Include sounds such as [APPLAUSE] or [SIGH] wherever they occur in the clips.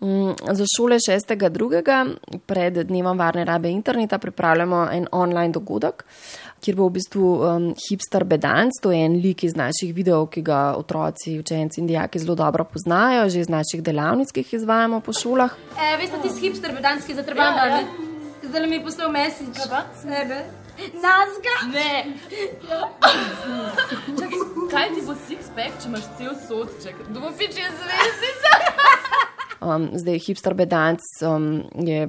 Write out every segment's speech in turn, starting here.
Mm, za šole 6.2. pred dnevom varne rabe interneta pripravljamo en online dogodek, kjer bo v bistvu um, hipster bedanc, to je en lik iz naših videov, ki ga otroci, učenci in dijaki zelo dobro poznajo, že iz naših delavnic, ki jih izvajamo po šolah. E, veste, ti hipster bedanc, ki zatrban, da ja, ja. zdaj mi je poslal mesič. Sebe. Nazga! Ne! [LAUGHS] Čakaj, kaj ti bo six pack, če imaš cel sodček? Kdo bi če zvezdica? Um, zdaj, hipster bedanc um, je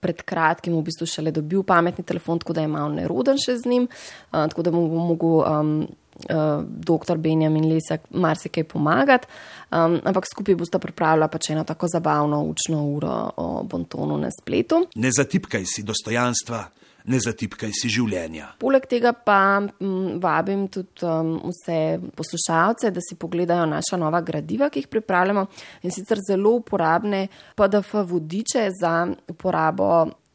pred kratkim v bistvu šele dobil pametni telefon, tako da je malo neroden še z njim, uh, tako da mu bo mogel um, uh, dr. Benjamin Lesek marsikaj pomagati. Um, ampak skupaj bosta pripravila pač eno tako zabavno učno uro o bontonu na spletu. Ne zatipkaj si dostojanstva ne zatipkaj si življenja. Poleg tega pa m, mm, vabim tudi um, vse poslušalce, da si pogledajo naša nova gradiva, ki jih pripravljamo in sicer zelo uporabne PDF vodiče za uporabo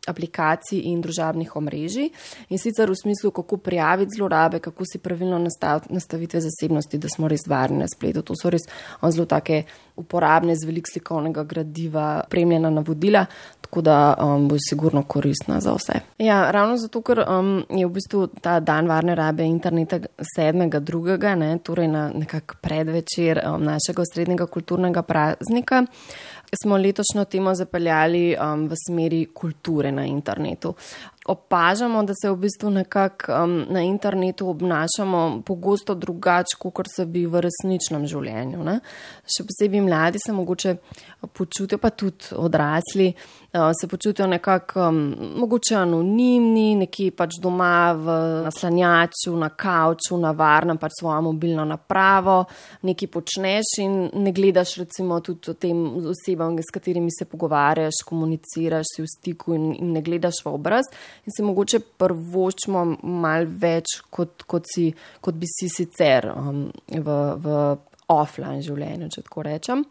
aplikacij in družabnih omrežij in sicer v smislu, kako prijaviti zlorabe, kako si pravilno nastaviti nastavitve zasebnosti, da smo res varni na spletu. To so res zelo take uporabne, z velik slikovnega gradiva, premljena navodila, tako da um, bo sigurno koristna za vse. Ja, ravno zato, ker um, je v bistvu ta dan varne rabe interneta 7.2., ne, torej na nekak predvečer um, našega srednjega kulturnega praznika smo letošnjo temo zapeljali um, v smeri kulture na internetu. Opažamo, da se v bistvu nekako um, na internetu obnašamo pogosto drugače, kot se bi v resničnem življenju. Ne? Še posebej mladi se mogoče počutijo, pa tudi odrasli, uh, se počutijo nekako um, mogoče anonimni, nekje pač doma v naslanjaču, na kavču, na varnem pač svojo mobilno napravo, nekaj počneš in ne gledaš recimo tudi o tem osebam, s katerimi se pogovarjaš, komuniciraš, si v stiku in, in ne gledaš v obraz in se mogoče prvočimo mal več, kot, kot, si, kot bi si sicer um, v, v offline življenju, če tako rečem.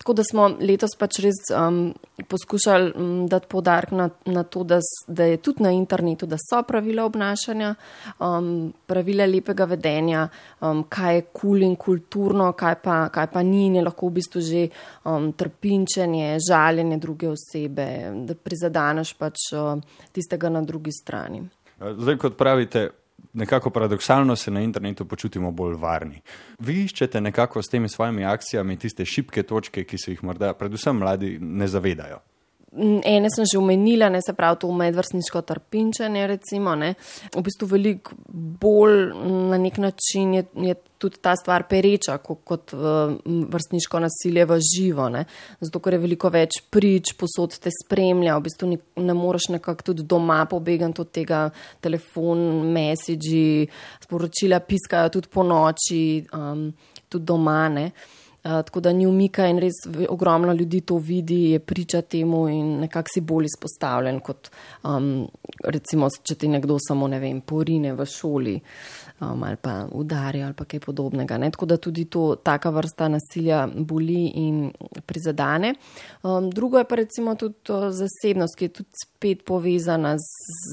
Tako da smo letos pač res um, poskušali um, dati podarek na, na to, da, da je tudi na internetu, da so pravila obnašanja, um, pravila lepega vedenja, um, kaj je kul cool in kulturno, kaj pa, kaj pa ni in je lahko v bistvu že um, trpinčenje, žaljenje druge osebe, da prizadaneš pač uh, tistega na drugi strani. Zdaj, kot pravite, nekako paradoksalno se na internetu počutimo bolj varni. Vi iščete nekako s temi svojimi akcijami tiste šibke točke, ki se jih morda predvsem mladi ne zavedajo. Ene sem že omenila, ne se pravi to medvrstniško trpinčenje, recimo, ne. V bistvu veliko bolj na nek način je, je tudi ta stvar pereča kot, kot vrstniško nasilje v živo, ne. Zato, ker je veliko več prič, posod te spremlja, v bistvu ni, ne moreš nekako tudi doma pobegati od tega telefon, messagi, sporočila piskajo tudi po noči, um, tudi doma, ne. Eh, tako da ni umika in res ogromno ljudi to vidi, je priča temu in nekako si bolj izpostavljen kot um, recimo, če ti nekdo samo, ne vem, porine v šoli. Um, ali pa udarijo ali pa kaj podobnega. Ne? Tako da tudi to, taka vrsta nasilja boli in prizadane. Um, drugo je pa recimo tudi zasebnost, ki je tudi spet povezana z,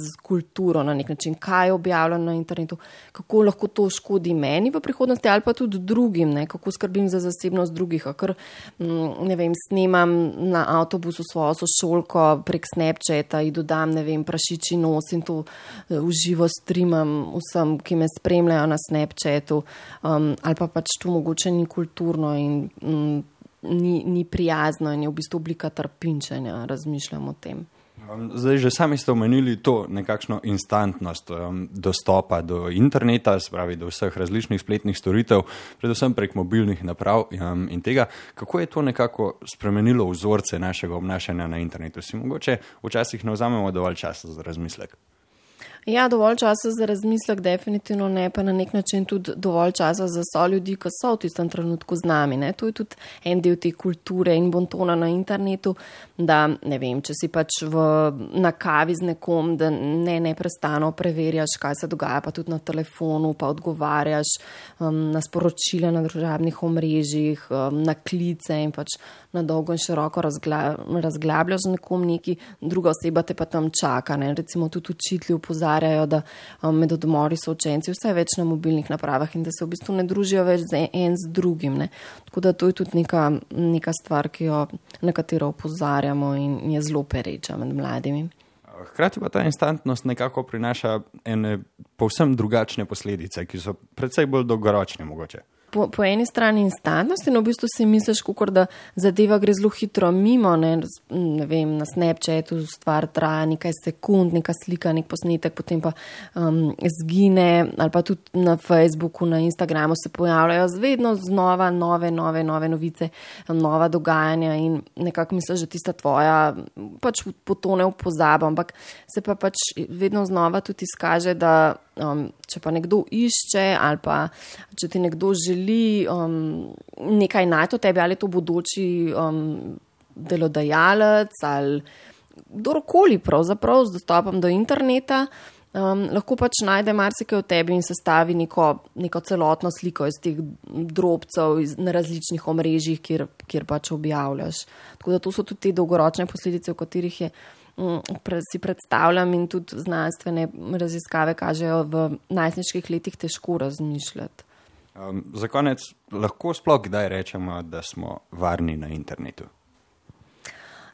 z kulturo na nek način, kaj je objavljeno na internetu, kako lahko to škodi meni v prihodnosti ali pa tudi drugim, ne? kako skrbim za zasebnost drugih. Ker, mm, ne vem, snemam na avtobusu svojo sošolko prek Snapchata in dodam, ne vem, prašiči nos in to uh, uživo streamam vsem, ki me spremljajo spremljajo na Snapchatu, um, ali pa pač to mogoče ni kulturno in um, ni, ni prijazno in je v bistvu oblika trpinčenja, razmišljam o tem. Um, zdaj, že sami ste omenili to nekakšno instantnost um, dostopa do interneta, spravi do vseh različnih spletnih storitev, predvsem prek mobilnih naprav um, in tega, kako je to nekako spremenilo vzorce našega obnašanja na internetu. Si mogoče včasih ne vzamemo dovolj časa za razmislek. Ja, dovolj časa za razmislek, definitivno ne, pa na nek način tudi dovolj časa za so ljudi, ki so v tistem trenutku z nami. Ne. To je tudi en del te kulture in bontona na internetu, da ne vem, če si pač v, na kavi z nekom, da ne neprestano preverjaš, kaj se dogaja, pa tudi na telefonu, pa odgovarjaš um, na sporočila na družabnih omrežjih, um, na klice in pač na dolgo in široko razgla, razglabljaš z nekom neki, druga oseba te pa tam čaka. Ne. Recimo tudi učitelji upozarjajo opozarjajo, da um, med odmori so učenci vse več na mobilnih napravah in da se v bistvu ne družijo več z en z drugim. Ne. Tako da to je tudi neka, neka stvar, jo, na katero opozarjamo in je zelo pereča med mladimi. Hkrati pa ta instantnost nekako prinaša ene povsem drugačne posledice, ki so predvsej bolj dolgoročne mogoče po, po eni strani instantnost in v bistvu si misliš, kukor, da zadeva gre zelo hitro mimo. Ne, ne vem, na Snapchatu stvar traja nekaj sekund, neka slika, nek posnetek, potem pa um, zgine, ali pa tudi na Facebooku, na Instagramu se pojavljajo vedno znova nove, nove, nove novice, nova dogajanja in nekako misliš, da tista tvoja pač potone v pozabo, ampak se pa pač vedno znova tudi izkaže, da um, če pa nekdo išče ali pa če ti nekdo želi um, nekaj najti od tebe, ali to bodoči um, delodajalec ali kdorkoli pravzaprav z dostopom do interneta. Um, lahko pač najde marsikaj o tebi in sestavi neko, neko celotno sliko iz teh drobcev iz, na različnih omrežjih, kjer, kjer pač objavljaš. Tako da to so tudi te dolgoročne posledice, o katerih je Mm, si predstavljam in tudi znanstvene raziskave kažejo v najsnižjih letih težko razmišljati. Um, za konec, lahko sploh kdaj rečemo, da smo varni na internetu?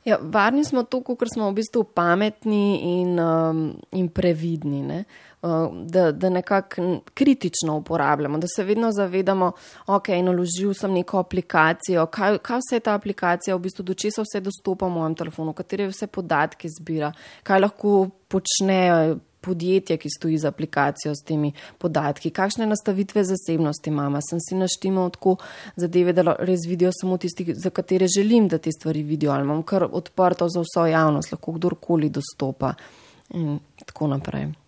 Ja, varni smo to, ker smo v bistvu pametni in, um, in previdni. Ne? Uh, da, da nekako kritično uporabljamo, da se vedno zavedamo, ok, naložil sem neko aplikacijo, kaj, kaj vse ta aplikacija, v bistvu do česa vse dostopa v mojem telefonu, katere vse podatke zbira, kaj lahko počne podjetje, ki stoji za aplikacijo s temi podatki, kakšne nastavitve zasebnosti imamo. Sem si naštimal tako zadeve, da res vidijo samo tisti, za katere želim, da te stvari vidijo, ali imam kar odprto za vso javnost, lahko kdorkoli dostopa in tako naprej.